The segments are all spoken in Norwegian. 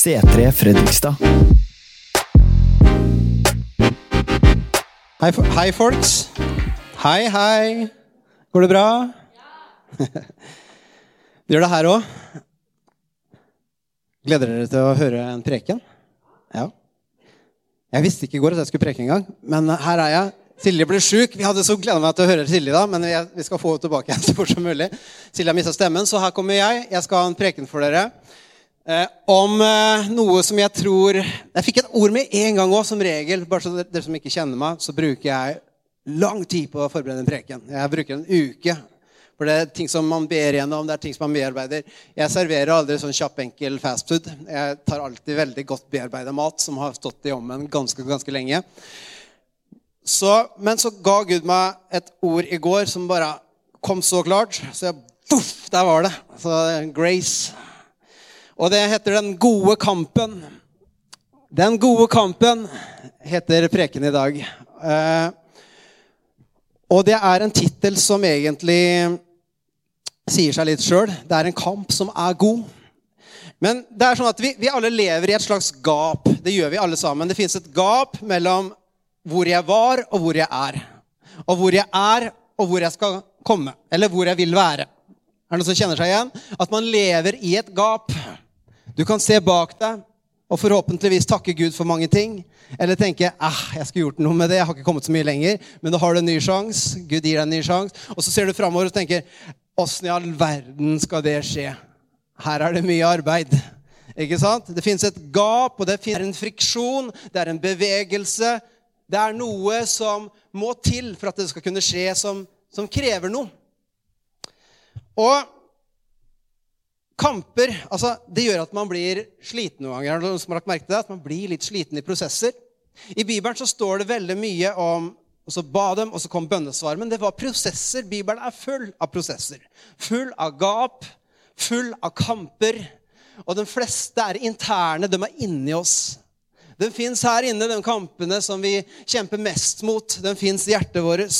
C3 Fredrikstad. Hei, hei, folks. Hei, hei. Går det bra? Ja Vi gjør det her òg? Gleder dere til å høre en preken? Ja. Jeg visste ikke i går at jeg skulle preke engang, men her er jeg. Silje ble sjuk. Vi hadde så gleda meg til å høre Silje, da, men vi skal få henne tilbake igjen så fort som mulig. Silje har mista stemmen, så her kommer jeg. Jeg skal ha en preken for dere. Eh, om eh, noe som jeg tror Jeg fikk et ord med en gang òg, som regel. Bare så dere, som ikke kjenner meg, så bruker jeg lang tid på å forberede en preken. Jeg bruker en uke. For det er ting som man ber gjennom, det er ting som man bearbeider. Jeg serverer aldri sånn kjapp, enkel fast food. Jeg tar alltid veldig godt bearbeida mat som har stått i ovnen ganske, ganske lenge. Så, men så ga Gud meg et ord i går som bare kom så klart. Så jeg, voff, der var det. Så Grace. Og det heter Den gode kampen. Den gode kampen heter preken i dag. Eh, og det er en tittel som egentlig sier seg litt sjøl. Det er en kamp som er god. Men det er sånn at vi, vi alle lever i et slags gap. Det gjør vi alle sammen. Det fins et gap mellom hvor jeg var, og hvor jeg er. Og hvor jeg er, og hvor jeg skal komme. Eller hvor jeg vil være. Er det noen som kjenner seg igjen? At man lever i et gap. Du kan se bak deg og forhåpentligvis takke Gud for mange ting. Eller tenke ah, jeg skulle gjort noe med det, jeg har ikke kommet så mye lenger. Men da har du en ny sjanse. Gud gir deg en ny sjanse. Og så ser du framover og tenker åssen i all verden skal det skje? Her er det mye arbeid. Ikke sant? Det fins et gap, og det er en friksjon, det er en bevegelse. Det er noe som må til for at det skal kunne skje, som, som krever noe. Og kamper altså, det gjør at man blir sliten noen ganger. Er noen som har lagt merke til det? At man blir litt sliten i prosesser. I Bibelen så står det veldig mye om og så ba dem, og så kom bønnesvar. Men det var prosesser. Bibelen er full av prosesser. Full av gap, full av kamper. Og de fleste er interne. De er inni oss. De fins her inne, de kampene som vi kjemper mest mot. Den fins i hjertet vårt.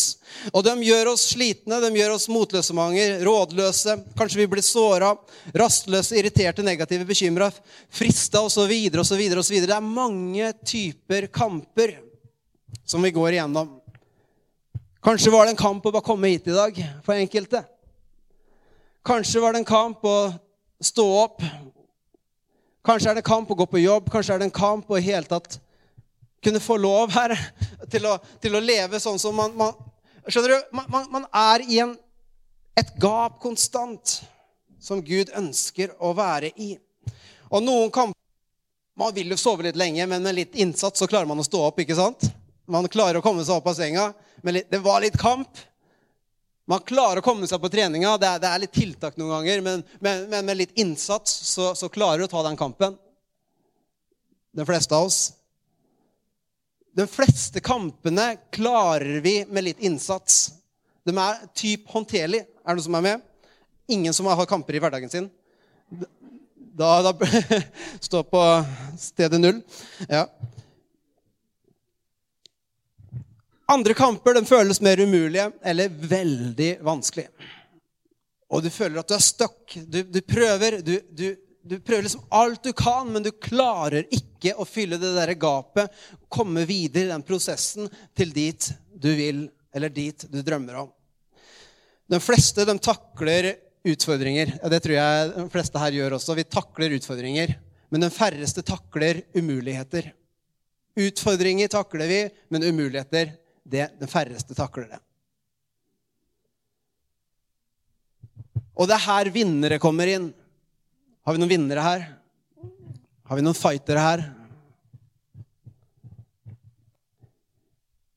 Og de gjør oss slitne, de gjør oss motløse mange, rådløse. Kanskje vi blir såra, rastløse, irriterte, negative, bekymra, frista osv. osv. Det er mange typer kamper som vi går igjennom. Kanskje var det en kamp å bare komme hit i dag for enkelte. Kanskje var det en kamp å stå opp. Kanskje er det kamp å gå på jobb. Kanskje er det en kamp å i hele tatt kunne få lov her til å, til å leve sånn som man, man Skjønner du? Man, man, man er i en, et gap konstant som Gud ønsker å være i. Og noen kamper Man vil jo sove litt lenge, men med litt innsats så klarer man å stå opp. ikke sant? Man klarer å komme seg opp av senga. Men det var litt kamp. Man klarer å komme seg på treninga. Det er, det er litt tiltak noen ganger, men, men, men med litt innsats så, så, klarer du å ta den kampen. De fleste av oss. De fleste kampene klarer vi med litt innsats. De er typ håndterlige. Er det noen som er med? Ingen som har kamper i hverdagen sin? Da, da Stå på stedet null. Ja. Andre kamper de føles mer umulige eller veldig vanskelig. Og du føler at du er stuck. Du, du, prøver du, du, du, prøver liksom alt du kan, men du klarer ikke å fylle det der gapet. Komme videre i den prosessen til dit du vil, eller dit du drømmer om. De fleste de takler utfordringer. Ja, det tror jeg de fleste her gjør også. Vi takler utfordringer. Men de færreste takler umuligheter. Utfordringer takler vi, men umuligheter det den færreste takler det. Og det er her vinnere kommer inn. Har vi noen vinnere her? Har vi noen fightere her?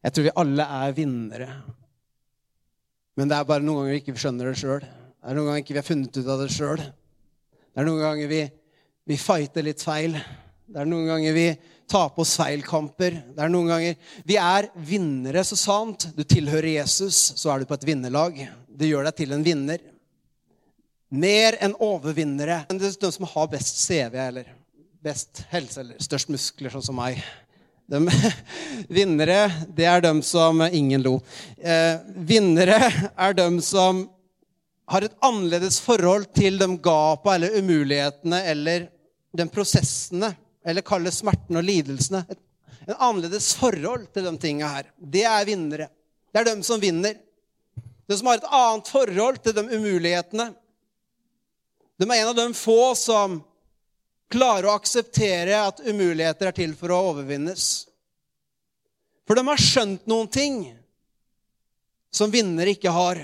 Jeg tror vi alle er vinnere. Men det er bare noen ganger vi ikke skjønner det sjøl. Det er noen ganger ikke vi har funnet ut av det sjøl. Det er noen ganger vi, vi fighter litt feil. Det er noen ganger vi tar på oss feilkamper. Det er noen ganger Vi er vinnere, så sant. Du tilhører Jesus, så er du på et vinnerlag. Det gjør deg til en vinner. Mer enn overvinnere. Det er de som har best CV eller best helse eller størst muskler, sånn som meg. De, vinnere, det er dem som Ingen lo. Eh, vinnere er dem som har et annerledes forhold til de gapa eller umulighetene eller de prosessene, eller kalle smertene og lidelsene, et, en annerledes forhold til de tinga her. Det er vinnere. Det er dem som vinner. De som har et annet forhold til de umulighetene. De er en av de få som klarer å akseptere at umuligheter er til for å overvinnes. For de har skjønt noen ting som vinnere ikke har.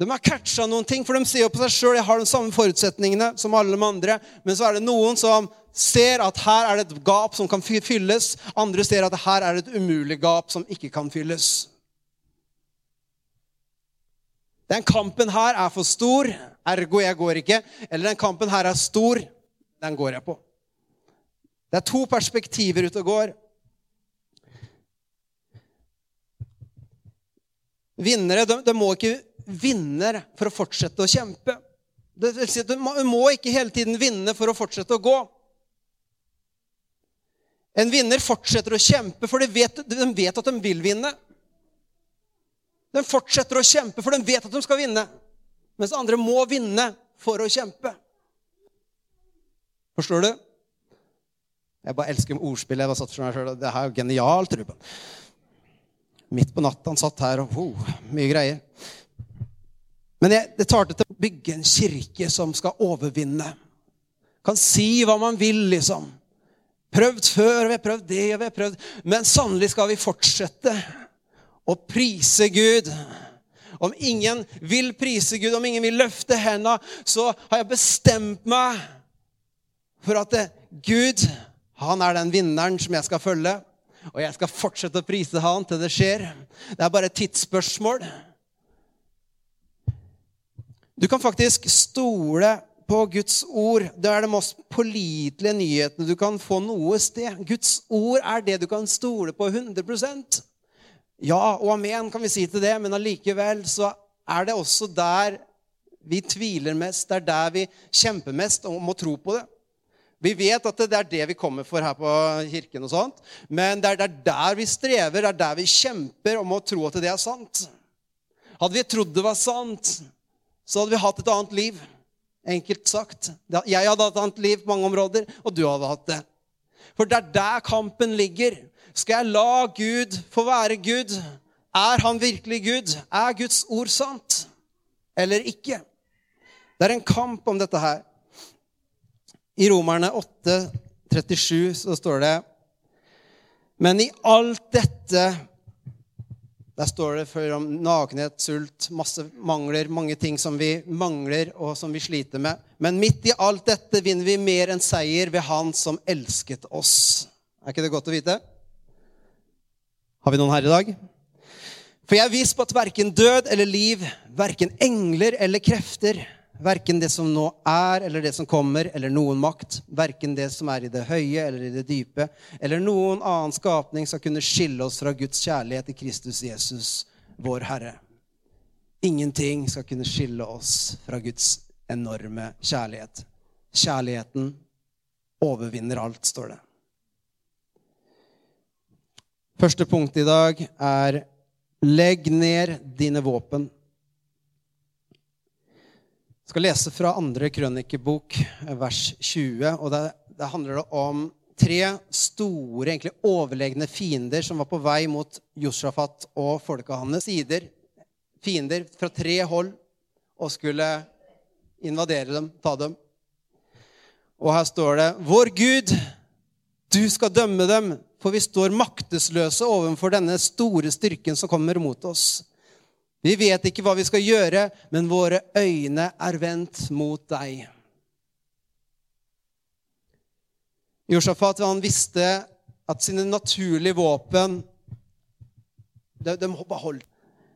De har catcha noen ting, for de ser jo på seg sjøl. Jeg har de samme forutsetningene som alle de andre. Men så er det noen som ser at her er det et gap som kan fylles. Andre ser at her er det et umulig gap som ikke kan fylles. Den kampen her er for stor, ergo jeg går ikke. Eller den kampen her er stor, den går jeg på. Det er to perspektiver ute og går. Vinnere de, de må ikke vinne for å fortsette å kjempe. Det vil si, du må ikke hele tiden vinne for å fortsette å gå. En vinner fortsetter å kjempe, for de vet, de vet at de vil vinne. De fortsetter å kjempe, for de vet at de skal vinne. Mens andre må vinne for å kjempe. Forstår du? Jeg bare elsker ordspill. Jeg var satt for meg selv. Det her er jo genialt, Ruben. Midt på natta han satt her og oh, Mye greier. Men jeg, det tar til å bygge en kirke som skal overvinne. Kan si hva man vil, liksom. Prøvd før, vi har prøvd det, og vi har prøvd Men sannelig skal vi fortsette å prise Gud. Om ingen vil prise Gud, om ingen vil løfte henda, så har jeg bestemt meg for at det, Gud, han er den vinneren som jeg skal følge. Og jeg skal fortsette å prise han til det skjer. Det er bare et tidsspørsmål. Du kan faktisk stole på Guds ord. Det er de mest pålitelige nyhetene du kan få noe sted. Guds ord er det du kan stole på 100% Ja og amen, kan vi si til det, men allikevel så er det også der vi tviler mest. Det er der vi kjemper mest om å tro på det. Vi vet at det er det vi kommer for her på kirken, og sånt, men det er der vi strever, det er der vi kjemper om å tro at det er sant. Hadde vi trodd det var sant, så hadde vi hatt et annet liv. Enkelt sagt. Jeg hadde hatt et annet liv på mange områder, og du hadde hatt det. For det er der kampen ligger. Skal jeg la Gud få være Gud? Er han virkelig Gud? Er Guds ord sant eller ikke? Det er en kamp om dette her. I Romerne 8, 37 så står det Men i alt dette der står det for om nakenhet, sult, masse mangler, mange ting som vi mangler, og som vi sliter med. Men midt i alt dette vinner vi mer enn seier ved Han som elsket oss. Er ikke det godt å vite? Har vi noen her i dag? For jeg er viss på at verken død eller liv, verken engler eller krefter, Verken det som nå er, eller det som kommer, eller noen makt. Verken det som er i det høye eller i det dype, eller noen annen skapning skal kunne skille oss fra Guds kjærlighet i Kristus Jesus, vår Herre. Ingenting skal kunne skille oss fra Guds enorme kjærlighet. Kjærligheten overvinner alt, står det. Første punkt i dag er legg ned dine våpen skal lese fra andre krønikebok, vers 20. og Der, der handler det om tre store, egentlig overlegne fiender som var på vei mot Josjafat og folka hans. Sider, fiender fra tre hold, og skulle invadere dem, ta dem. Og her står det Vår Gud, du skal dømme dem, for vi står maktesløse overfor denne store styrken som kommer mot oss. Vi vet ikke hva vi skal gjøre, men våre øyne er vendt mot deg. Josjafat han visste at sine naturlige våpen de, de holdt.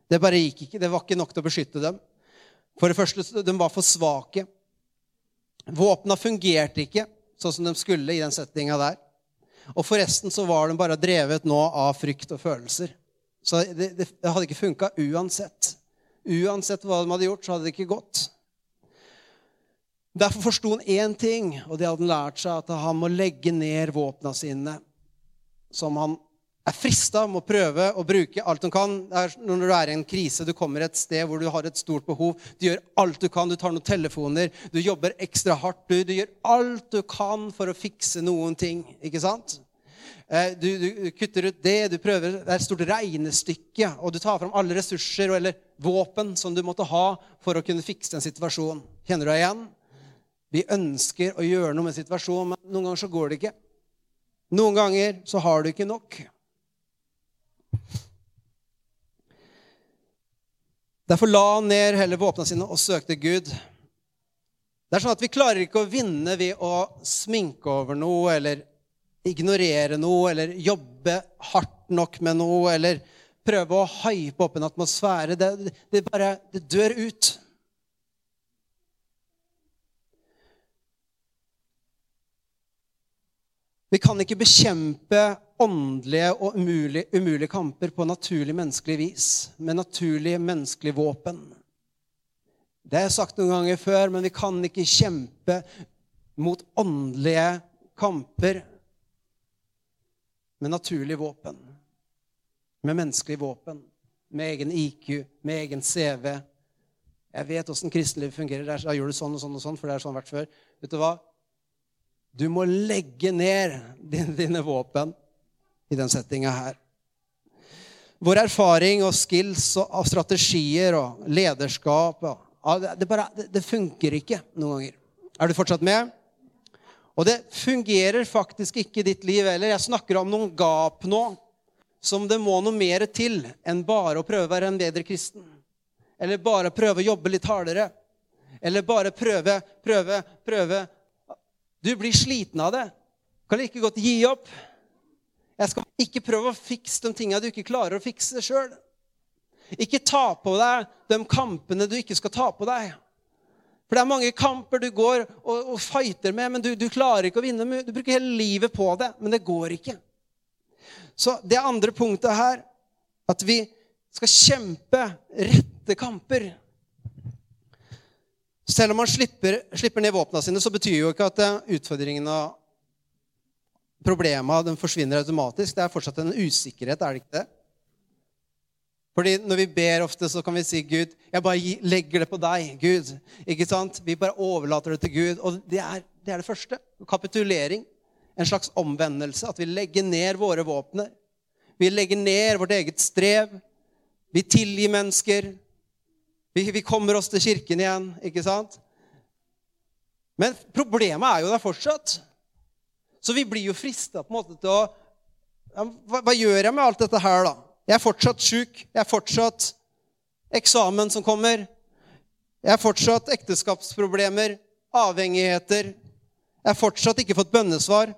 Det bare gikk ikke. Det var ikke nok til å beskytte dem. For det første, de var for svake. Våpna fungerte ikke sånn som de skulle i den settinga der. Og forresten så var de bare drevet nå av frykt og følelser. Så det, det, hadde ikke funka uansett. Uansett hva de hadde gjort, så hadde det ikke gått. Derfor forsto han én ting, og det hadde han lært seg, at han må legge ned våpna sine, som han er frista med å prøve å bruke alt du kan. Når du er i en krise, du kommer et sted hvor du har et stort behov. Du gjør alt du kan. Du tar noen telefoner, du jobber ekstra hardt. Du, du gjør alt du kan for å fikse noen ting. ikke sant? Eh, du, du, kutter ut det, du prøver, det er et stort regnestykke, og du tar fram alle ressurser eller våpen som du måtte ha for å kunne fikse en situasjon. Kjenner du deg igjen? Vi ønsker å gjøre noe med situasjonen, men noen ganger så går det ikke. Noen ganger så har du ikke nok. Derfor la han ned heller våpna sine og søkte Gud. Det er sånn at Vi klarer ikke å vinne ved å sminke over noe eller ignorere noe eller jobbe hardt nok med noe eller prøve å hype opp en atmosfære. Det, det bare det dør ut. Vi kan ikke bekjempe åndelige og umulige, umulige kamper på naturlig menneskelig vis, med naturlig menneskelig våpen. Det har jeg sagt noen ganger før, men vi kan ikke kjempe mot åndelige kamper med naturlig våpen. Med menneskelig våpen. Med egen IQ, med egen CV. Jeg vet åssen kristenlivet fungerer. Da gjør du sånn og sånn og sånn, for det har sånn vært før. Vet du hva? Du må legge ned dine, våpen i den settinga her. Vår erfaring og skills og strategier og lederskap og, det, bare, det funker ikke noen ganger. Er du fortsatt med? Og det fungerer faktisk ikke i ditt liv heller. Jeg snakker om noen gap nå som det må noe mer til enn bare å prøve å være en bedre kristen. Eller bare prøve å jobbe litt hardere. Eller bare prøve, prøve, prøve du blir sliten av det. Kan like godt gi opp. Jeg skal ikke prøve å fikse de tingene du ikke klarer å fikse sjøl. Ikke ta på deg de kampene du ikke skal ta på deg. For det er mange kamper du går og, og fighter med, men du, du, klarer ikke å vinne. Du bruker hele livet på det, men det går ikke. Så det andre punktet her, at vi skal kjempe rette kamper. Selv om man slipper, slipper ned våpnene sine, så betyr jo ikke at utfordringen utfordringene og problemene forsvinner automatisk. Det er fortsatt en usikkerhet, er det ikke det? Fordi Når vi ber ofte, så kan vi si, 'Gud, jeg bare legger det på deg.' Gud. Ikke sant? Vi bare overlater det til Gud. Og det er det, er det første. Kapitulering. En slags omvendelse. At vi legger ned våre våpner. Vi legger ned vårt eget strev. Vi tilgir mennesker. Vi, vi kommer oss til kirken igjen, ikke sant? Men problemet er jo der fortsatt. Så vi blir jo frista til å ja, hva, hva, gjør jeg med alt dette her, da? Jeg er fortsatt sjuk. Jeg er fortsatt eksamen som kommer. Jeg er fortsatt ekteskapsproblemer, avhengigheter. Jeg har fortsatt ikke fått bønnesvar.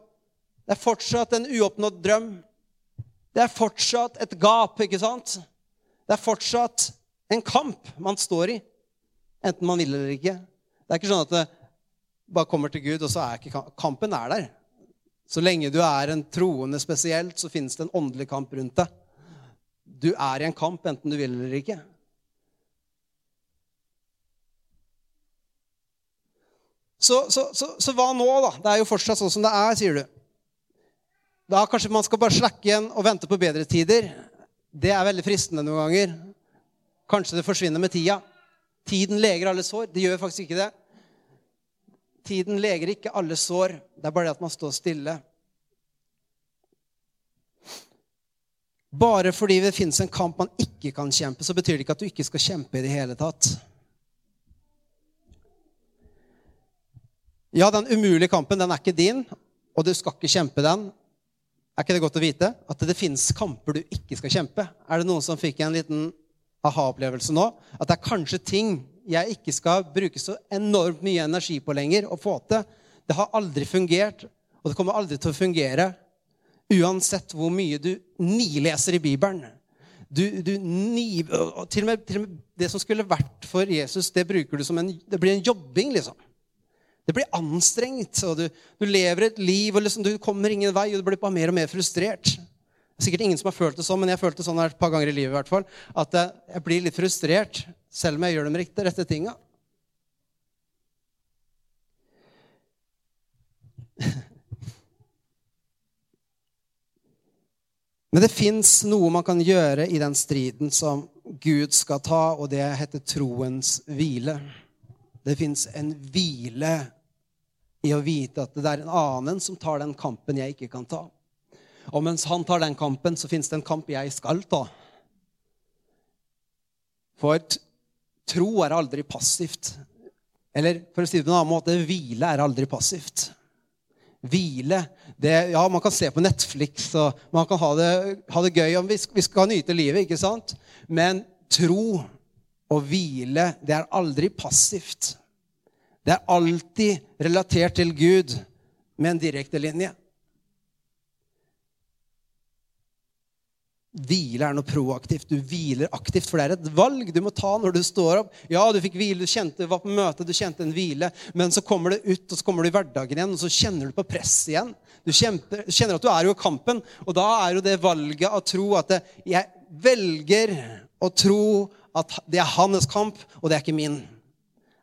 Det er fortsatt en uoppnådd drøm. Det er fortsatt et gap, ikke sant? Det er fortsatt en kamp man står i, enten man vil eller ikke. Det er ikke sånn at det bare kommer til Gud, og så er ikke kampen er der. Så lenge du er en troende spesielt, så finnes det en åndelig kamp rundt deg. Du er i en kamp enten du vil eller ikke. Så, så, så, så, hva nå, da? Det er jo fortsatt sånn som det er, sier du. Da kanskje man skal bare slakke igjen og vente på bedre tider. Det er veldig fristende noen ganger. Kanskje det forsvinner med tida. Tiden leger alle sår. Det gjør faktisk ikke det. Tiden leger ikke alle sår. Det er bare det at man står stille. Bare fordi det finnes en kamp man ikke kan kjempe, så betyr det ikke at du ikke skal kjempe i det hele tatt. Ja, den umulige kampen, den er ikke din, og du skal ikke kjempe den. Er ikke det godt å vite? At det finnes kamper du ikke skal kjempe? Er det noen som fikk en liten aha-opplevelse nå. At det er kanskje ting jeg ikke skal bruke så enormt mye energi på lenger å få til. Det har aldri fungert, og det kommer aldri til å fungere. Uansett hvor mye du nileser i Bibelen. Du, du ni, til, og med, til, og med, Det som skulle vært for Jesus, det en, det blir en jobbing. liksom. Det blir anstrengt. og Du, du lever et liv, og liksom, du kommer ingen vei, og du blir bare mer og mer frustrert. Er sikkert ingen som har følt det sånn, men jeg følte sånn et par ganger i livet. I hvert fall, at jeg blir litt frustrert selv om jeg gjør de rette, rette tinga. Men det fins noe man kan gjøre i den striden som Gud skal ta, og det heter troens hvile. Det fins en hvile i å vite at det er en annen som tar den kampen jeg ikke kan ta. Og mens han tar den kampen, så fins det en kamp jeg skal ta. For tro er aldri passivt. Eller for å si det på en annen måte hvile er aldri passivt. Hvile det, Ja, man kan se på Netflix og man kan ha det, ha det gøy. Vi, vi skal nyte livet, ikke sant? Men tro og hvile, det er aldri passivt. Det er alltid relatert til Gud med en direkte Hvile er noe proaktivt. Du hviler aktivt, for det er et valg du må ta når du står opp. Ja, du fikk hvile, du kjente, var på møte, du kjente en hvile, men så kommer det ut, og så kommer du i hverdagen igjen, og så kjenner du på press igjen. Du kjenner, kjenner at du er jo i kampen, og da er jo det valget å tro at det, jeg velger å tro at det er hans kamp, og det er ikke min.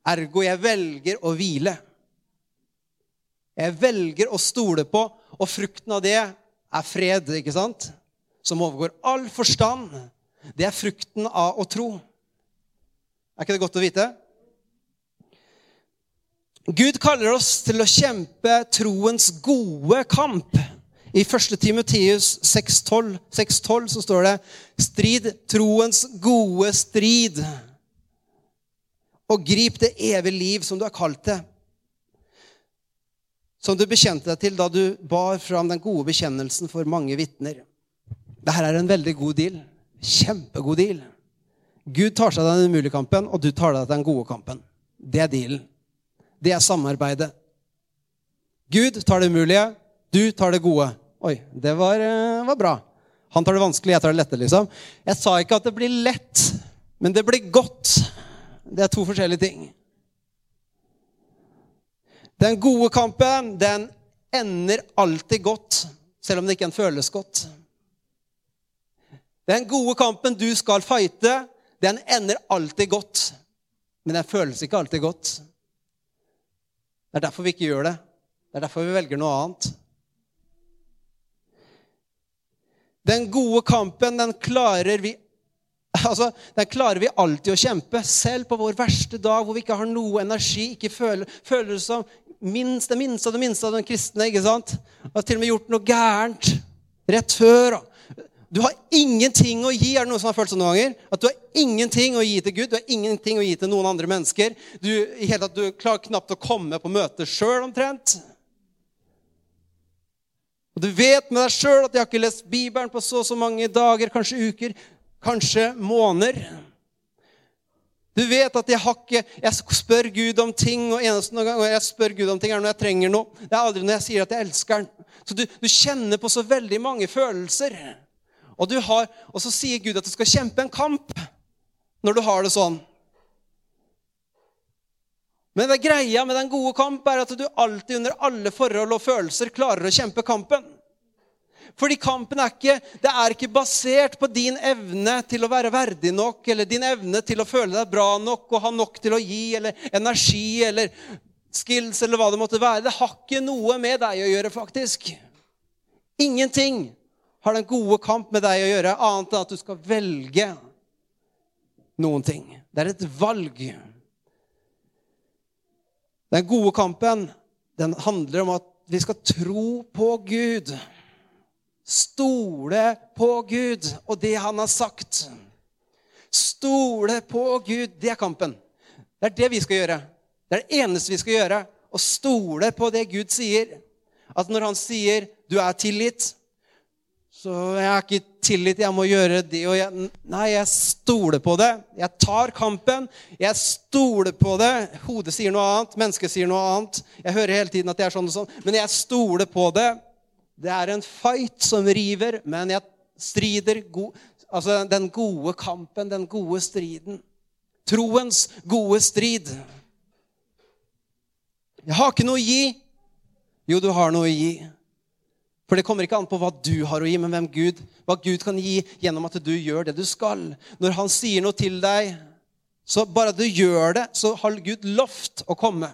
Ergo jeg velger å hvile. Jeg velger å stole på, og frukten av det er fred, ikke sant? Som overgår all forstand. Det er frukten av å tro. Er ikke det godt å vite? Gud kaller oss til å kjempe troens gode kamp. I 1. Timoteus 6,12 så står det 'Strid troens gode strid', og grip det evige liv som du har kalt det, Som du bekjente deg til da du bar fram den gode bekjennelsen for mange vitner. Dette er en veldig god deal. Kjempegod deal. Gud tar seg av den umulige kampen, og du tar deg av den gode kampen. Det er dealen. Det er samarbeidet. Gud tar det umulige, du tar det gode. Oi, det var, eh, var bra. Han tar det vanskelig, jeg tar det lette, liksom. Jeg sa ikke at det blir lett, men det blir godt. Det er to forskjellige ting. Den gode kampen, den ender alltid godt, selv om det ikke føles godt. Den gode kampen du skal fighte, den ender alltid godt. Men den føles ikke alltid godt. Det er derfor vi ikke gjør det. Det er derfor vi velger noe annet. Den gode kampen, den klarer vi altså, den klarer vi alltid å kjempe. Selv på vår verste dag hvor vi ikke har noe energi, ikke føler, føler det som minst, det minste av det minste av den kristne. ikke sant? Har til og med gjort noe gærent rett før. Du har ingenting å gi. Er det noen som har følt sånn noen ganger? At du har ingenting å gi til Gud, du har ingenting å gi til noen andre mennesker. Du, i hele tatt, du klarer knapt å komme på møtet sjøl, omtrent. Og du vet med deg sjøl at jeg har ikke lest Bibelen på så og så mange dager, kanskje uker, kanskje måneder. Du vet at jeg har ikke Jeg spør Gud om ting, og eneste gang jeg spør Gud om ting, er når jeg trenger noe. Det er aldri når jeg sier at jeg elsker han. Så du, du kjenner på så veldig mange følelser. Og, har, og, så sier Gud at du skal kjempe en kamp når du har det sånn. Men det greia med den gode kamp er at du alltid under alle forhold og følelser klarer å kjempe kampen. Fordi kampen er ikke, det er ikke basert på din evne til å være verdig nok, eller din evne til å føle deg bra nok og ha nok til å gi, eller energi eller skills eller hva det måtte være. Det har ikke noe med deg å gjøre, faktisk. Ingenting har den gode kamp med deg å gjøre, annet enn at du skal velge noen ting. Det er et valg. Den gode kampen den handler om at vi skal tro på Gud. Stole på Gud og det han har sagt. Stole på Gud, det er kampen. Det er det vi skal gjøre. Det er det eneste vi skal gjøre. Å stole på det Gud sier. At når han sier 'du er tilgitt', så jeg har ikke tillit, jeg må gjøre det og jeg, Nei, jeg stoler på det. Jeg tar kampen. Jeg stoler på det. Hodet sier noe annet, mennesket sier noe annet. Jeg hører hele tiden at det er sånn og sånn, men jeg stoler på det. Det er en fight som river, men jeg strider go Altså den gode kampen, den gode striden. Troens gode strid. Jeg har ikke noe å gi. Jo, du har noe å gi. For det kommer ikke an på hva du har å gi, men hvem Gud, hva Gud kan gi gjennom at du gjør det du skal. Når han sier noe til deg, så bare du gjør det, så har Gud lovt å komme.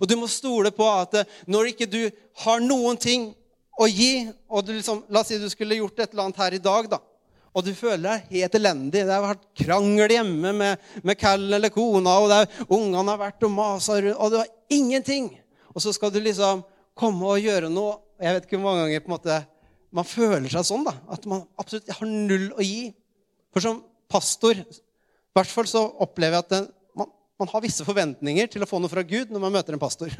Og du må stole på at når ikke du har noen ting å gi, og liksom, la oss si du skulle gjort et eller annet her i dag, da, og du føler deg helt elendig. Det har vært krangel hjemme med, med Cal eller kona, og det er, ungene har vært og masa rundt, og du har ingenting. Og så skal du liksom komme og gjøre noe. Jeg vet ikke hvor mange ganger måte, man føler seg sånn. da, At man absolutt har null å gi. For som pastor i hvert fall så opplever jeg at det, man, man, har visse forventninger til å få noe fra Gud når man møter en pastor.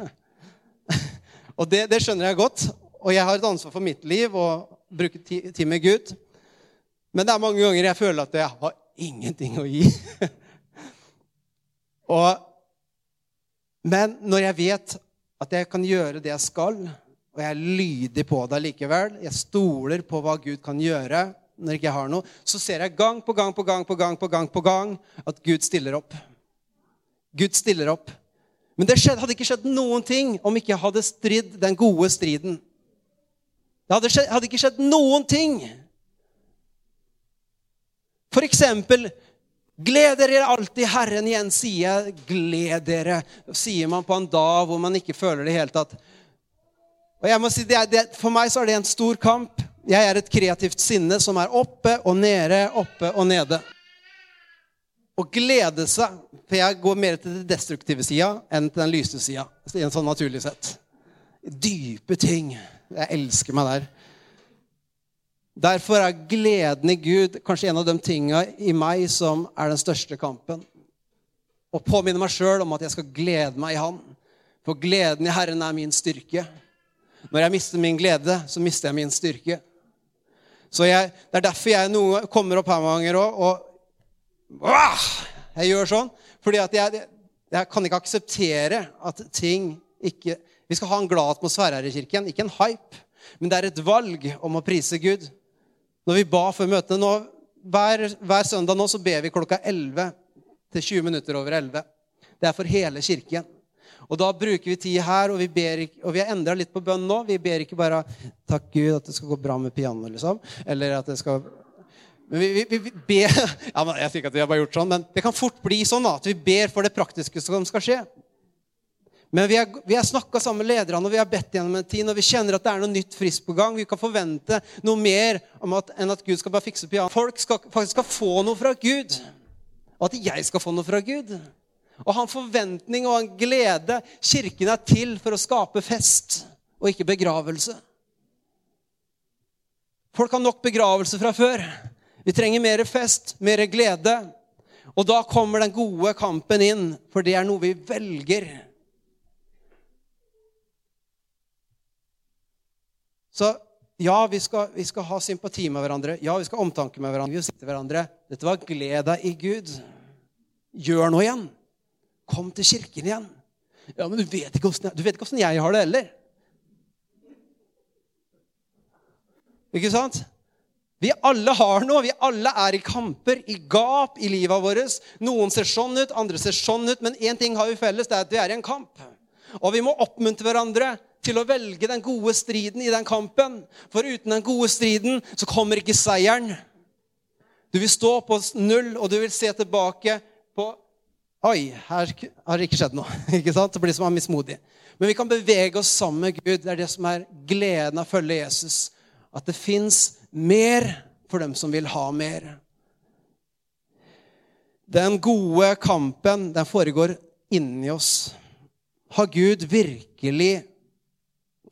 og det, det, skjønner jeg godt. Og jeg har et ansvar for mitt liv og bruke tid med Gud. Men det er mange ganger jeg føler at jeg har ingenting å gi. og, men når jeg vet at jeg kan gjøre det jeg skal, og jeg er lydig på det likevel, jeg stoler på hva Gud kan gjøre når ikke jeg har noe, så ser jeg gang på gang på gang på gang på gang på gang at Gud stiller opp. Gud stiller opp. Men det skjedde, hadde ikke skjedd noen ting om ikke jeg hadde stridd den gode striden. Det hadde, skjedd, hadde ikke skjedd noen ting for eksempel Gled dere alltid Herren igjen, sier jeg. Gled dere, sier man på en dag hvor man ikke føler det i hele tatt. Og jeg må si, det er, det, For meg så er det en stor kamp. Jeg er et kreativt sinne som er oppe og nede, oppe og nede. Å glede seg For jeg går mer til den destruktive sida enn til den lyse sida. Sånn naturlig sett. Dype ting. Jeg elsker meg der. Derfor er gleden i Gud kanskje en av de tinga i meg som er den største kampen. Å påminne meg sjøl om at jeg skal glede meg i Han. For gleden i Herren er min styrke. Når jeg mister min glede, så mister jeg min styrke. Så jeg, Det er derfor jeg noen kommer opp her mange ganger òg og åh, Jeg gjør sånn. Fordi at jeg, jeg kan ikke akseptere at ting ikke Vi skal ha en glad atmosfære her i kirken, ikke en hype. Men det er et valg om å prise Gud. Når vi ba før møtene nå, hver, hver, søndag nå så ber vi klokka 11 til 20 minutter over 11. Det er for hele kirken. Og da bruker vi tid her, og vi, ber, og vi har endra litt på bønn nå. Vi ber ikke bare 'Takk Gud at det skal gå bra med pianoet', liksom. Eller at det skal men vi, vi, vi, ber ja, men Jeg sier ikke at vi har bare gjort sånn, men det kan fort bli sånn at vi ber for det praktiske som skal skje. Men vi har snakka sammen med lederne og vi har bedt gjennom en tid, og vi kjenner at det er noe nytt friskt på gang. Vi kan forvente noe mer at, enn at Gud skal bare fikse piano. Folk skal, faktisk skal få noe fra Gud. Og at jeg skal få noe fra Gud. Og ha en forventning og en glede. Kirken er til for å skape fest og ikke begravelse. Folk har nok begravelse fra før. Vi trenger mer fest, mer glede. Og da kommer den gode kampen inn, for det er noe vi velger. Så ja, vi skal, vi skal, ha sympati med hverandre. Ja, vi skal ha omtanke med hverandre. Vi skal sitte hverandre Dette var gled deg i Gud. Gjør noe igjen. Kom til kirken igjen. Ja, men du vet ikke ikke hvordan jeg har det heller. Ikke sant? Vi alle har noe. Vi alle er i kamper, i gap i livet vårt. Noen ser sånn ut, andre ser sånn ut. Men én ting har vi felles, det er at vi er i en kamp. Og vi må oppmuntre hverandre til å velge den gode striden i den kampen. For uten den gode striden så kommer ikke seieren. Du vil stå på null, og du vil se tilbake på Oi, her har det ikke skjedd noe. ikke sant? Det blir som å mismodig. Men vi kan bevege oss sammen med Gud. Det er det som er gleden av å følge Jesus. At det fins mer for dem som vil ha mer. Den gode kampen, den foregår inni oss. Har Gud virkelig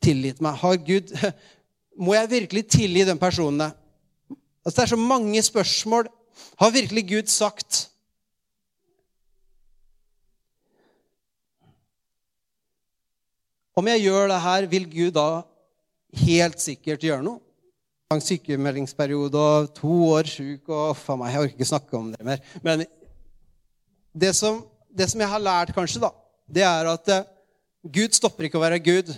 tilgitt meg? Har Gud, må jeg virkelig tilgi den personen? Altså, det er så mange spørsmål. Har virkelig Gud sagt Om jeg gjør det her, vil Gud da helt sikkert gjøre noe? Lang sykemeldingsperiode og to år sjuk og for meg, Jeg orker ikke snakke om det mer. Men det som, det som jeg har lært, kanskje, da, det er at eh, Gud stopper ikke å være Gud.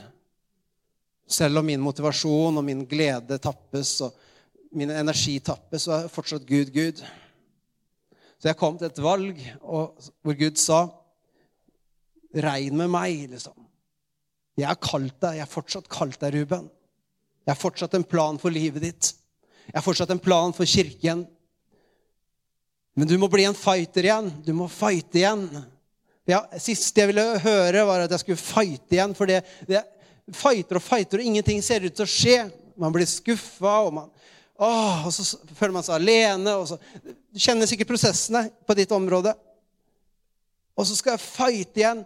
Selv om min motivasjon og min glede tappes, og min energi tappes, så er fortsatt Gud Gud. Så jeg kom til et valg hvor Gud sa, 'Regn med meg', liksom. Jeg har kalt deg. Jeg har fortsatt kalt deg, Ruben. Jeg har fortsatt en plan for livet ditt. Jeg har fortsatt en plan for kirken. Men du må bli en fighter igjen. Du må fighte igjen. Ja, siste jeg ville høre, var at jeg skulle fighte igjen. For det, det, fighter og fighter, og ingenting ser ut til å skje. Man blir skuffa, og, og så føler man seg alene. Og så, du kjenner sikkert prosessene på ditt område. Og så skal jeg fighte igjen.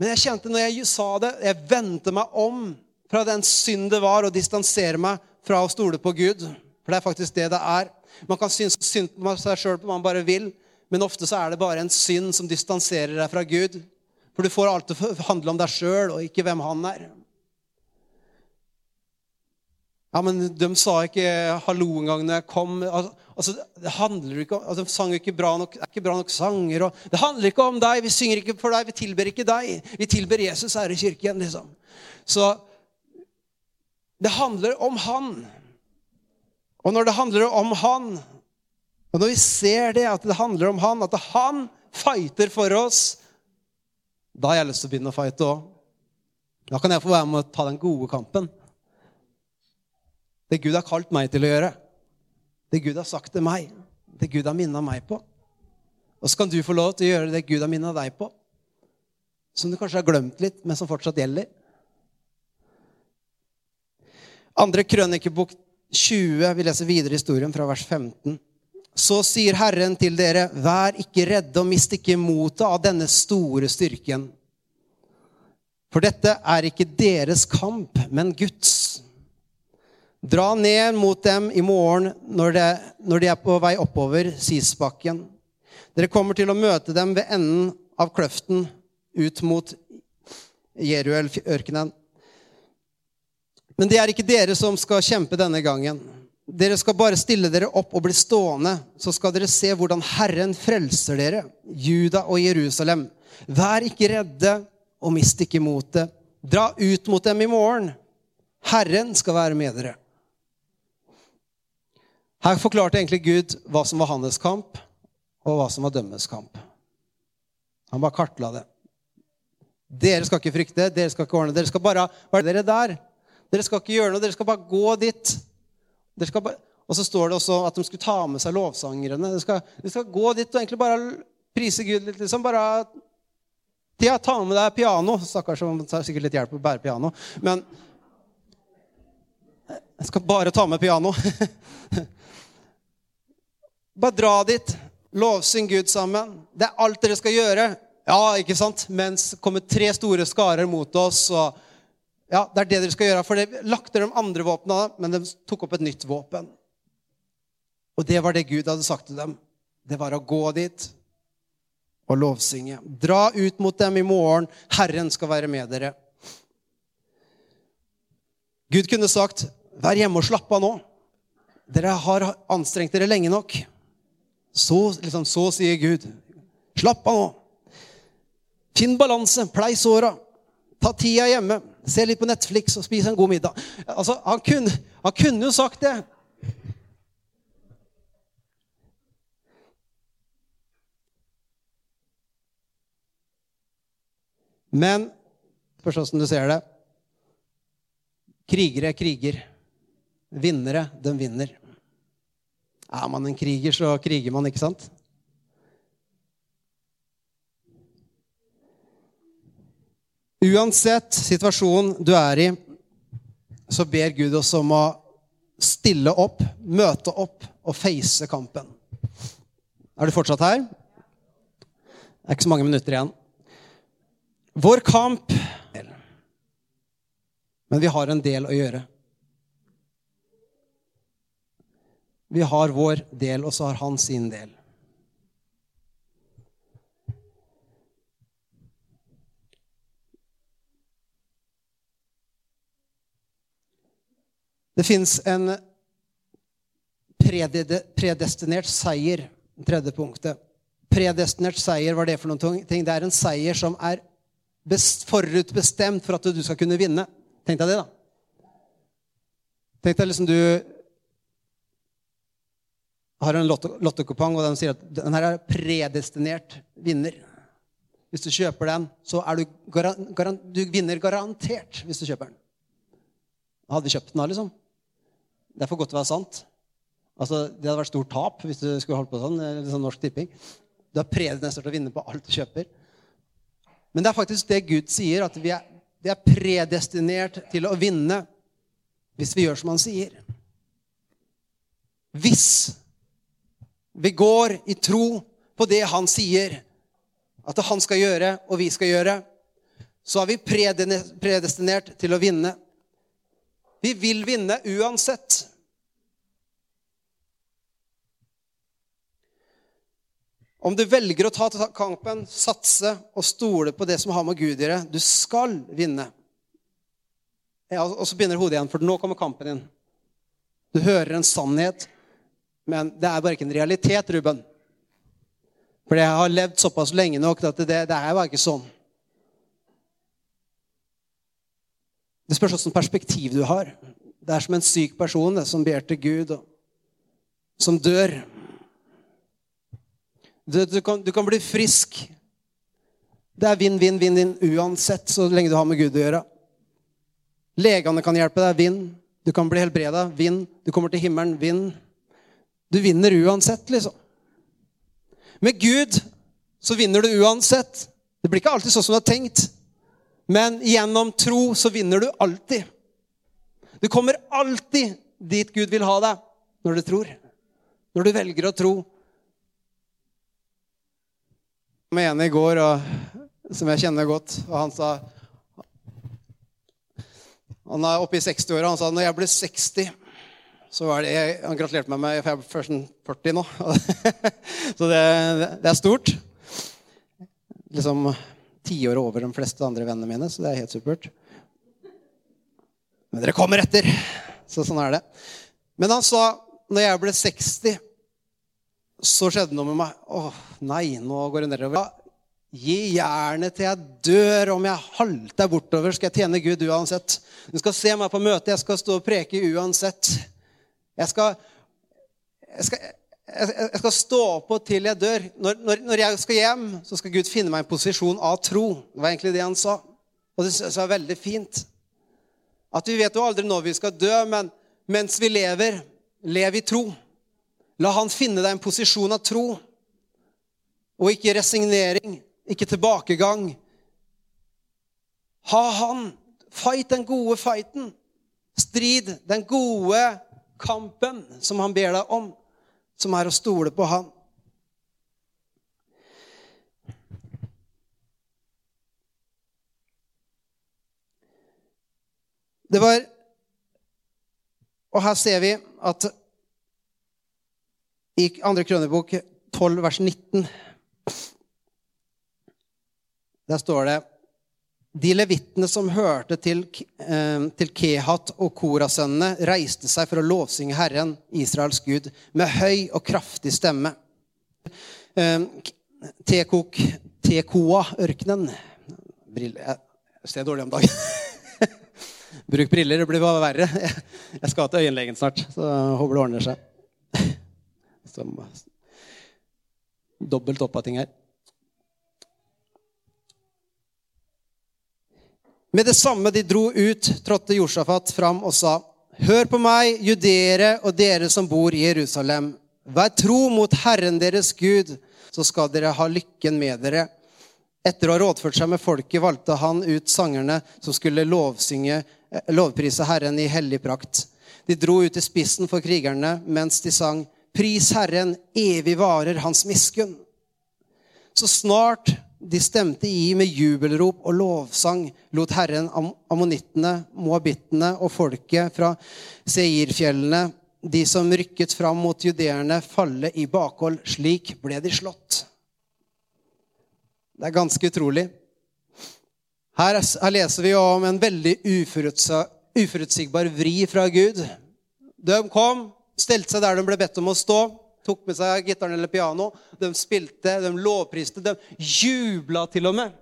Men jeg kjente når jeg sa det, jeg vendte meg om fra den synd det var, og distansere meg fra å stole på Gud. For det er faktisk det det er. Man kan synes synd på seg sjøl på man bare vil, men ofte så er det bare en synd som distanserer deg fra Gud. For du får alt å handle om deg sjøl og ikke hvem han er. Ja, men de sa ikke 'hallo' engang når jeg kom. Altså, det handler ikke om, altså, De sang ikke bra nok, er ikke bra nok sanger. Og, det handler ikke om deg. Vi synger ikke for deg. Vi tilber ikke deg. Vi tilber Jesus her i kirken. liksom. Så det handler om han. Og når det handler om han, og når vi ser det, at det handler om han, at han fighter for oss, da har jeg lyst til å begynne å fighte òg. Da kan jeg få være med å ta den gode kampen. Det Gud har kalt meg til å gjøre. Det Gud har sagt til meg. Det Gud har minna meg på. Og så kan du få lov til å gjøre det Gud har minna deg på. Som du kanskje har glemt litt, men som fortsatt gjelder. Andre krønikebok 20, vi leser videre historien fra vers 15. Så sier Herren til dere, vær ikke redde og mist ikke motet av denne store styrken. For dette er ikke deres kamp, men Guds. Dra ned mot dem i morgen når, det, når de er på vei oppover Sisbakken. Dere kommer til å møte dem ved enden av kløften ut mot Jeruel-ørkenen. Men det er ikke dere som skal kjempe denne gangen. Dere skal bare stille dere opp og bli stående, så skal dere se hvordan Herren frelser dere, Juda og Jerusalem. Vær ikke redde og mist ikke motet. Dra ut mot dem i morgen. Herren skal være med dere. Her forklarte egentlig Gud hva som var hans kamp, og hva som var dømmes kamp. Han bare kartla det. Dere skal ikke frykte, dere skal ikke ordne, dere skal bare være dere der. Dere skal ikke gjøre noe, dere skal bare gå dit. Bare, og så står det også at de skulle ta med seg lovsangerne. De skal, de skal gå dit og egentlig bare prise Gud litt. liksom bare ja, ta med deg piano. Stakkars, som tar sikkert litt hjelp å bære piano. Men jeg skal bare ta med piano. Bare dra dit. Lovsyng Gud sammen. Det er alt dere skal gjøre. Ja, ikke sant? Mens kommer tre store skarer mot oss. og ja, Det er det dere skal gjøre. For det lakte de andre våpna, men de tok opp et nytt våpen. Og det var det Gud hadde sagt til dem. Det var å gå dit og lovsynge. Dra ut mot dem i morgen. Herren skal være med dere. Gud kunne sagt, 'Vær hjemme og slapp av nå.' Dere har anstrengt dere lenge nok. Så, liksom, så sier Gud. Slapp av nå. Finn balanse. Plei såra. Ta tida hjemme. Se litt på Netflix og spis en god middag. Altså, han kunne, han kunne jo sagt det. Men spørs åssen du ser det. Krigere kriger. Vinnere, de vinner. Er man en kriger, så kriger man, ikke sant? Uansett situasjonen du er i, så ber Gud oss om å stille opp, møte opp og face kampen. Er du fortsatt her? Det er ikke så mange minutter igjen. Vår kamp Men vi har en del å gjøre. Vi har vår del, og så har han sin del. Det fins en predestinert seier. Tredje punktet. Predestinert seier, hva er det for noen ting? Det er en seier som er forutbestemt for at du skal kunne vinne. Tenk deg det, da. Tenk deg liksom du har en lottokupong, og den sier at den her er predestinert vinner. Hvis du kjøper den, så er du, garant, du vinner garantert hvis du kjøper den. Hadde hadde kjøpt den da, liksom. Det er for godt til å være sant. Altså, Det hadde vært stort tap hvis du skulle holdt på sånn. sånn norsk tipping. Du er predestinert å vinne på alt du kjøper. Men det er faktisk det Gud sier, at vi er Vi er predestinert til å vinne hvis vi gjør som han sier. Hvis vi går i tro på det han sier at han skal gjøre, og vi skal gjøre, så er vi predestinert til å vinne. Vi vil vinne uansett. Om du velger å ta kampen, satse og stole på det som har med Gud å gjøre Du skal vinne. Og så begynner hodet igjen, for nå kommer kampen din. Du hører en sannhet, men det er bare ikke en realitet, Ruben. For jeg har levd såpass lenge nok at det, det er bare ikke sånn. Det spørs hvilket perspektiv du har. Det er som en syk person det, som ber til Gud, og som dør. Du, du, kan, du kan bli frisk. Det er vinn, vinn, vinn, vinn uansett, så lenge du har med Gud å gjøre. Legene kan hjelpe deg. Vinn. Du kan bli helbreda. Vinn. Du kommer til himmelen. Vinn. Du vinner uansett, liksom. Med Gud så vinner du uansett. Det blir ikke alltid sånn som du har tenkt. Men gjennom tro så vinner du alltid. Du kommer alltid dit Gud vil ha deg, når du tror. Når du velger å tro. Med en i går og, som jeg kjenner godt, og han sa Han er oppe i 60-åra. Han sa når jeg blir 60 så var det, Han gratulerte meg med for jeg er først 40 nå. så det, det er stort. Liksom tiår over de fleste andre vennene mine, så det er helt supert. Men dere kommer etter. Så sånn er det. Men han sa når jeg ble 60, så skjedde noe med meg. Å nei, nå går det nedover. Gi jernet til jeg dør. Om jeg halter bortover, skal jeg tjene Gud uansett. Du skal se meg på møtet, jeg skal stå og preke uansett. Jeg skal, jeg skal, jeg skal stå på til jeg dør. Når, når, når, jeg skal hjem, så skal Gud finne meg en posisjon av tro. Det var egentlig det han sa. Og det synes jeg er veldig fint. At vi vet jo aldri når vi skal dø, men mens vi lever, lev i tro. La han finne deg en posisjon av tro. Og ikke resignering, ikke tilbakegang. Ha han. Fight den gode fighten. Strid den gode kampen som han ber deg om som er å stole på Han. Det var Og her ser vi at i andre krønebok 12, vers 19 Der står det de levittene som hørte til, eh, til Kehat og Korasønnene, reiste seg for å lovsynge Herren, Israels Gud, med høy og kraftig stemme. Eh, Tekok, Tekoa-ørkenen Briller Jeg ser dårlig om dagen. Bruk briller, det blir bare verre. Jeg skal til øyenlegen snart, så håper det ordner seg. Dobbelt opp av ting her. Med det samme de dro ut, trådte Josjafat fram og sa.: Hør på meg, judere og dere som bor i Jerusalem. Vær tro mot Herren deres Gud, så skal dere ha lykken med dere. Etter å ha rådført seg med folket valgte han ut sangerne som skulle lovsynge, eh, lovprise Herren i hellig prakt. De dro ut i spissen for krigerne mens de sang Pris Herren, evig varer hans miskunn. Så snart de stemte i med jubelrop og lovsang, lot Herren ammonittene, moabittene og folket fra Seirfjellene, de som rykket fram mot judeerne, falle i bakhold. Slik ble de slått. Det er ganske utrolig. Her, her leser vi om en veldig uforutsigbar vri fra Gud. De kom, stelte seg der de ble bedt om å stå tok med seg gitaren eller piano. De spilte, de lovpriste, de jubla til og med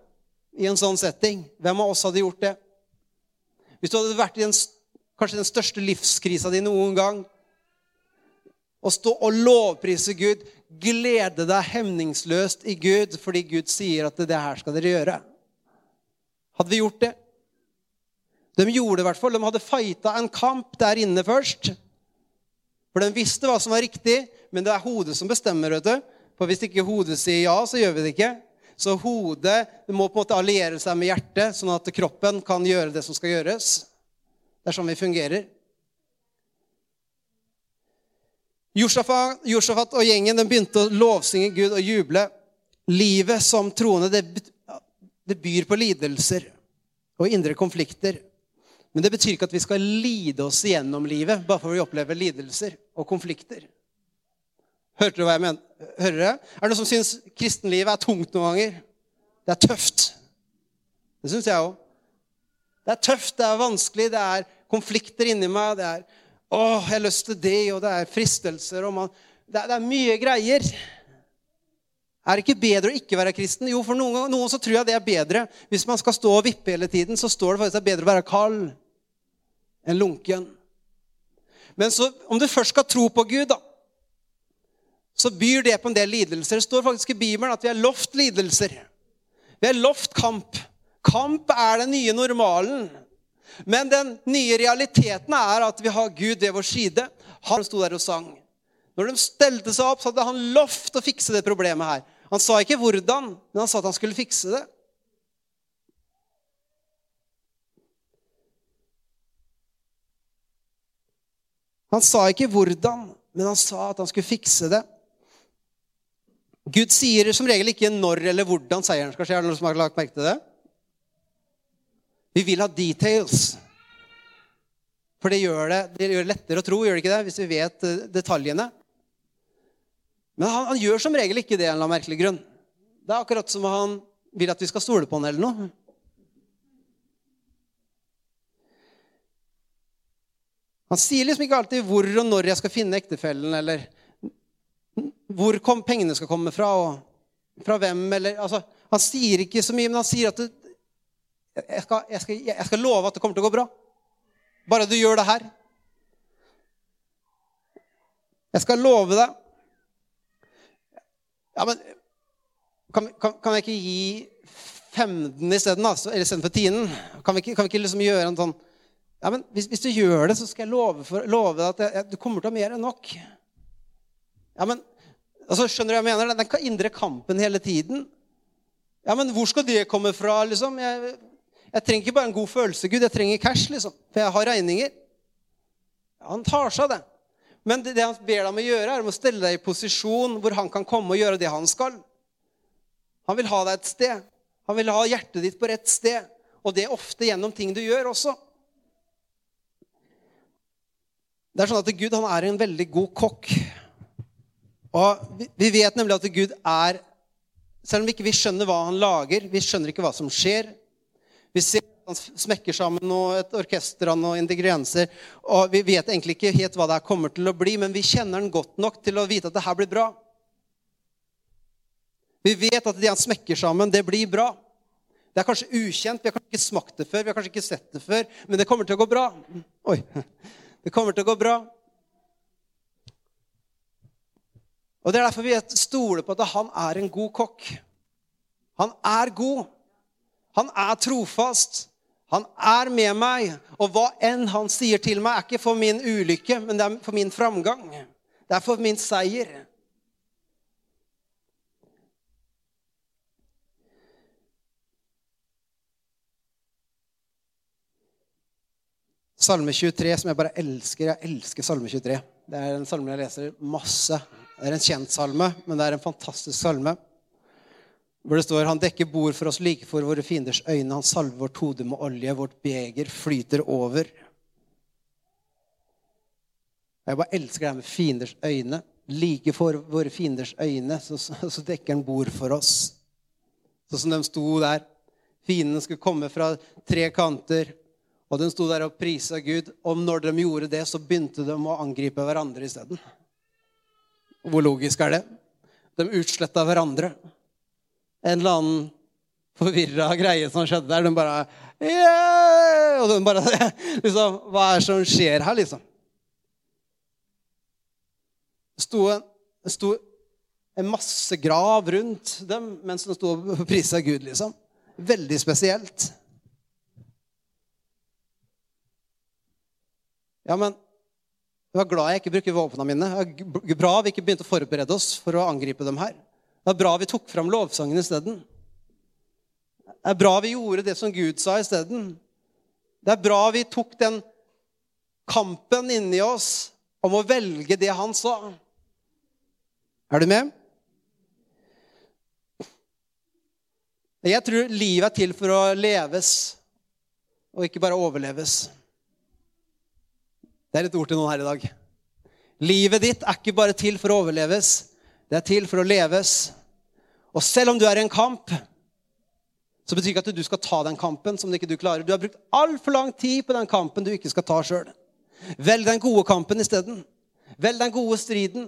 i en sånn setting. Hvem av oss hadde gjort det? Hvis du hadde vært i en, kanskje den største livskrisa di noen gang, å stå og lovprise Gud, glede deg hemningsløst i Gud fordi Gud sier at det her skal dere gjøre. Hadde vi gjort det? De gjorde det i hvert fall. De hadde fighta en kamp der inne først. For den visste hva som var riktig, men det er hodet som bestemmer. vet du. For hvis ikke hodet sier ja, så gjør vi det ikke. Så hodet det må på en måte alliere seg med hjertet, sånn at kroppen kan gjøre det som skal gjøres. Det er sånn vi fungerer. Josjafat og gjengen den begynte å lovsynge Gud og juble. Livet som troende det, det byr på lidelser og indre konflikter. Men det betyr ikke at vi skal lide oss igjennom livet bare for å oppleve lidelser og konflikter. Hørte du hva jeg mener? Hører dere? Er det noen som syns kristenlivet er tungt noen ganger? Det er tøft. Det syns jeg òg. Det er tøft, det er vanskelig, det er konflikter inni meg. Det er 'Å, jeg har lyst til det', og det er fristelser og man, det, er, det er mye greier. Er det ikke bedre å ikke være kristen? Jo, for noen, noen så tror jeg det er bedre. Hvis man skal stå og vippe hele tiden, så står det faktisk at det er bedre å være kald enn lunken. Men så, om du først skal tro på Gud, da, så byr det på en del lidelser. Det står faktisk i Bibelen at vi har lovt lidelser. Vi har lovt kamp. Kamp er den nye normalen. Men den nye realiteten er at vi har Gud ved vår side. Han sto der og sang. Når de stelte seg opp, så hadde han lovt å fikse det problemet her. Han sa ikke hvordan, men han sa at han skulle fikse det. Han sa ikke hvordan, men han sa at han skulle fikse det. Gud sier som regel ikke når eller hvordan seieren skal skje. Er det noen som har lagt merke til det? Vi vil ha details. For det gjør det, det gjør det lettere å tro, gjør det ikke det, hvis vi vet eh, detaljene. Men han, han gjør som regel ikke det av en eller annen merkelig grunn. Det er akkurat som han vil at vi skal stole på han eller noe. Han sier liksom ikke alltid hvor og når jeg skal finne ektefellen, eller hvor kom, pengene skal komme fra, og fra hvem, eller altså, Han sier ikke så mye, men han sier at det, jeg, skal, jeg, skal, jeg, skal, love at det kommer til å gå bra. Bare du gjør det her. Jeg skal love deg. Ja, men kan, kan, kan jeg ikke gi femden isteden, eller istedenfor tienden? Kan vi ikke, kan vi ikke liksom gjøre en sånn ja, men hvis, hvis, du gjør det, så skal jeg love, for, love deg at jeg, du kommer til å ha mer enn nok. Ja, men altså, Skjønner du hva jeg mener? Den indre kampen hele tiden. Ja, men hvor skal det komme fra, liksom? Jeg, jeg trenger ikke bare en god følelse, Gud. Jeg trenger cash, liksom. For jeg har regninger. Ja, han tar seg av det. Men det, det han ber deg om å gjøre, er å stelle deg i posisjon hvor han kan komme og gjøre det han skal. Han vil ha deg et sted. Han vil ha hjertet ditt på rett sted. Og det er ofte gjennom ting du gjør også. Det er sånn at Gud er en veldig god kokk. Og Vi vet nemlig at Gud er Selv om vi ikke skjønner hva han lager, vi skjønner ikke hva som skjer, vi ser han smekker sammen et orkester av noen ingredienser. Og vi vet egentlig ikke helt hva det her kommer til å bli, men vi kjenner den godt nok til å vite at det her blir bra. Vi vet at det han smekker sammen, det blir bra. Det er kanskje ukjent, vi har kanskje ikke smakt det før, vi har kanskje ikke sett det før, men det kommer til å gå bra. Oi. Det kommer til å gå bra. Og Det er derfor vi stoler på at han er en god kokk. Han er god. Han er trofast. Han er med meg. Og hva enn han sier til meg, er ikke for min ulykke, men det er for min framgang. Det er for min seier. Salme 23, som jeg bare elsker. Jeg elsker Salme 23. Det er en salme jeg leser masse. Det er en kjent salme, men det er en fantastisk salme. Hvor det står han dekker bord for oss like for våre fienders øyne. Han salver vårt hode med olje. Vårt beger flyter over. Jeg bare elsker det her med fienders øyne. Like for våre fienders øyne så, så dekker han bord for oss. Sånn som de sto der. Fiendene skulle komme fra tre kanter. Og de sto der og prisa Gud. Og når de gjorde det, så begynte de å angripe hverandre isteden. Hvor logisk er det? De utsletta hverandre en eller annen forvirra greie som skjedde der. De bare yeah! Og de bare liksom, Hva er det som skjer her, liksom? Det sto, det sto en masse grav rundt dem mens de sto og prisa Gud, liksom. Veldig spesielt. Ja, men jeg var glad jeg ikke bruker våpnene mine. Det var bra vi ikke begynte å forberede oss for å angripe dem her. Det er bra vi tok fram lovsangen isteden. Det er bra vi gjorde det som Gud sa isteden. Det er bra vi tok den kampen inni oss om å velge det han sa. Er du med? Jeg tror livet er til for å leves, og ikke bare overleves. Det er et ord til noen her i dag. Livet ditt er ikke bare til for å overleves, det er til for å leves. Og selv om du er i en kamp, så betyr ikke at du skal ta den kampen som ikke du klarer. Du har brukt altfor lang tid på den kampen du ikke skal ta sjøl. Velg den gode kampen isteden. Velg den gode striden.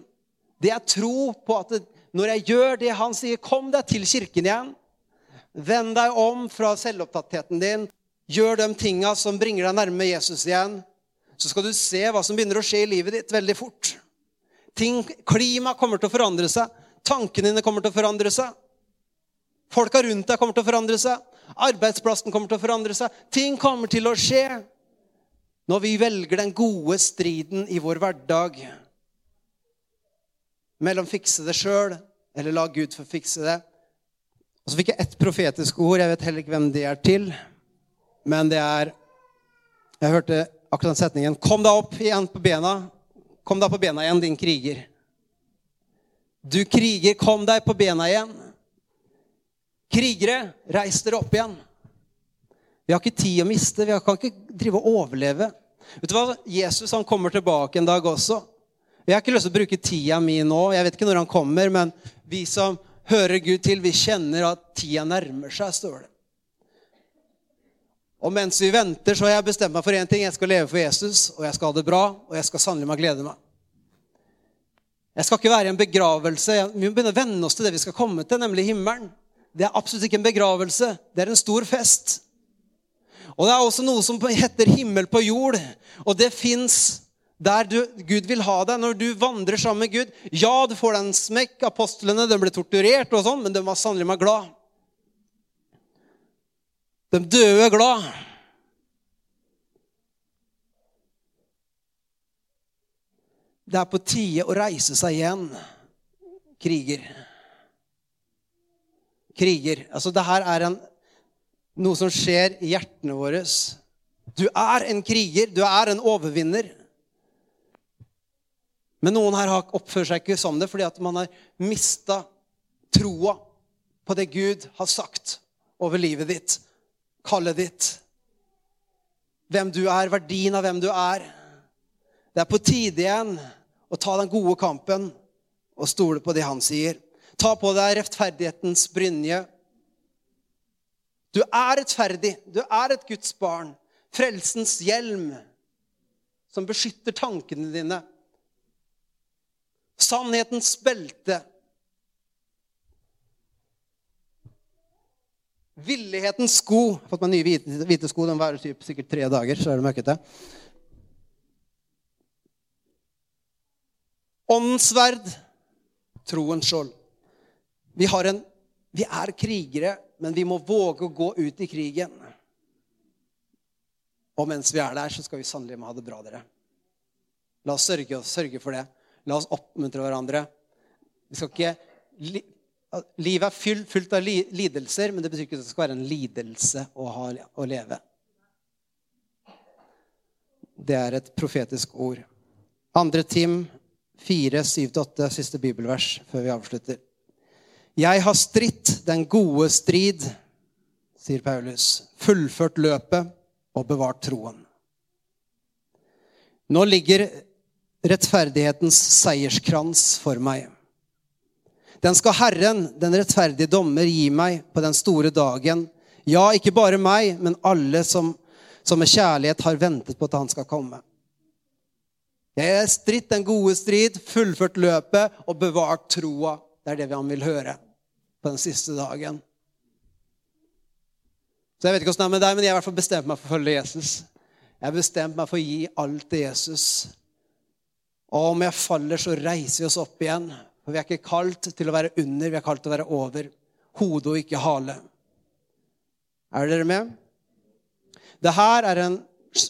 Det er tro på at det, når jeg gjør det han sier, kom deg til kirken igjen. Vend deg om fra selvopptattheten din. Gjør de tinga som bringer deg nærme Jesus igjen. Så skal du se hva som begynner å skje i livet ditt veldig fort. Ting, klima kommer til å forandre seg. Tankene dine kommer til å forandre seg. Folka rundt deg kommer til å forandre seg. Arbeidsplassen kommer til å forandre seg. Ting kommer til å skje når vi velger den gode striden i vår hverdag. Mellom fikse det sjøl eller la Gud få fikse det. Og så fikk jeg ett profetisk ord. Jeg vet heller ikke hvem det er til. Men det er Jeg hørte akkurat den setningen. Kom deg opp igjen på bena. Kom deg på bena igjen, din kriger. Du kriger, kom deg på bena igjen. Krigere, reis dere opp igjen. Vi har ikke tid å miste. Vi kan ikke drive og overleve. Vet du hva? Jesus han kommer tilbake en dag også. Jeg har ikke lyst til å bruke tida mi nå. Jeg vet ikke når han kommer, men vi som hører Gud til, vi kjenner at tida nærmer seg, står det. Og mens vi venter, så har jeg bestemt meg for én ting. Jeg skal leve for Jesus, og jeg skal ha det bra, og jeg skal sannelig meg glede meg. Jeg skal ikke være i en begravelse. Vi må begynne å venne oss til det vi skal komme til, nemlig himmelen. Det er absolutt ikke en begravelse. Det er en stor fest. Og det er også noe som heter himmel på jord. Og det fins der du, Gud vil ha deg når du vandrer sammen med Gud. Ja, du får deg en smekk. Apostlene de ble torturert, og sånn, men de var sannelig meg glad. De døde glad. Det er på tide å reise seg igjen, kriger kriger. Altså, det her er en, noe som skjer i hjertene våre. Du er en kriger. Du er en overvinner. Men noen her oppfører seg ikke som det fordi at man har mista troa på det Gud har sagt over livet ditt, kallet ditt. Hvem du er, verdien av hvem du er. Det er på tide igjen å ta den gode kampen og stole på det han sier. Ta på deg rettferdighetens brynje. Du er rettferdig. Du er et Guds barn. Frelsens hjelm som beskytter tankene dine. Sannhetens belte. Villighetens sko. Jeg har fått meg nye hvite, hvite sko. De varer sikkert tre dager. så er det møkkete. Åndens sverd, troens skjold. Vi, en, vi er krigere, men vi må våge å gå ut i krigen. Og mens vi er der, så skal vi sannelig ha det bra, dere. La oss sørge, sørge for det. La oss oppmuntre hverandre. Vi skal ikke... Livet er fylt, fullt av lidelser, men det betyr ikke at det skal være en lidelse å, ha, å leve. Det er et profetisk ord. Andre Tim 4, 7-8, siste bibelvers før vi avslutter. Jeg har stritt den gode strid, sier Paulus, fullført løpet og bevart troen. Nå ligger rettferdighetens seierskrans for meg. Den skal Herren, den rettferdige dommer, gi meg på den store dagen. Ja, ikke bare meg, men alle som, som med kjærlighet har ventet på at han skal komme. Jeg har stritt den gode strid, fullført løpet og bevart troa. Det er det han vil høre på den siste dagen. Så Jeg vet ikke hvordan det er med deg, men jeg har i hvert fall bestemt meg for å følge Jesus. Jeg har bestemt meg for å gi alt til Jesus. Og om jeg faller, så reiser vi oss opp igjen. For vi er ikke kalt til å være under, vi er kalt til å være over. Hode og ikke hale. Er dere med? Det her er en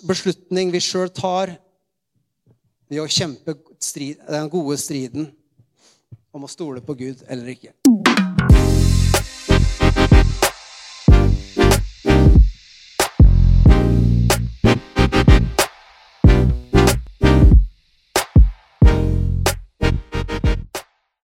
beslutning vi sjøl tar ved å kjempe strid, den gode striden om å stole på Gud eller ikke.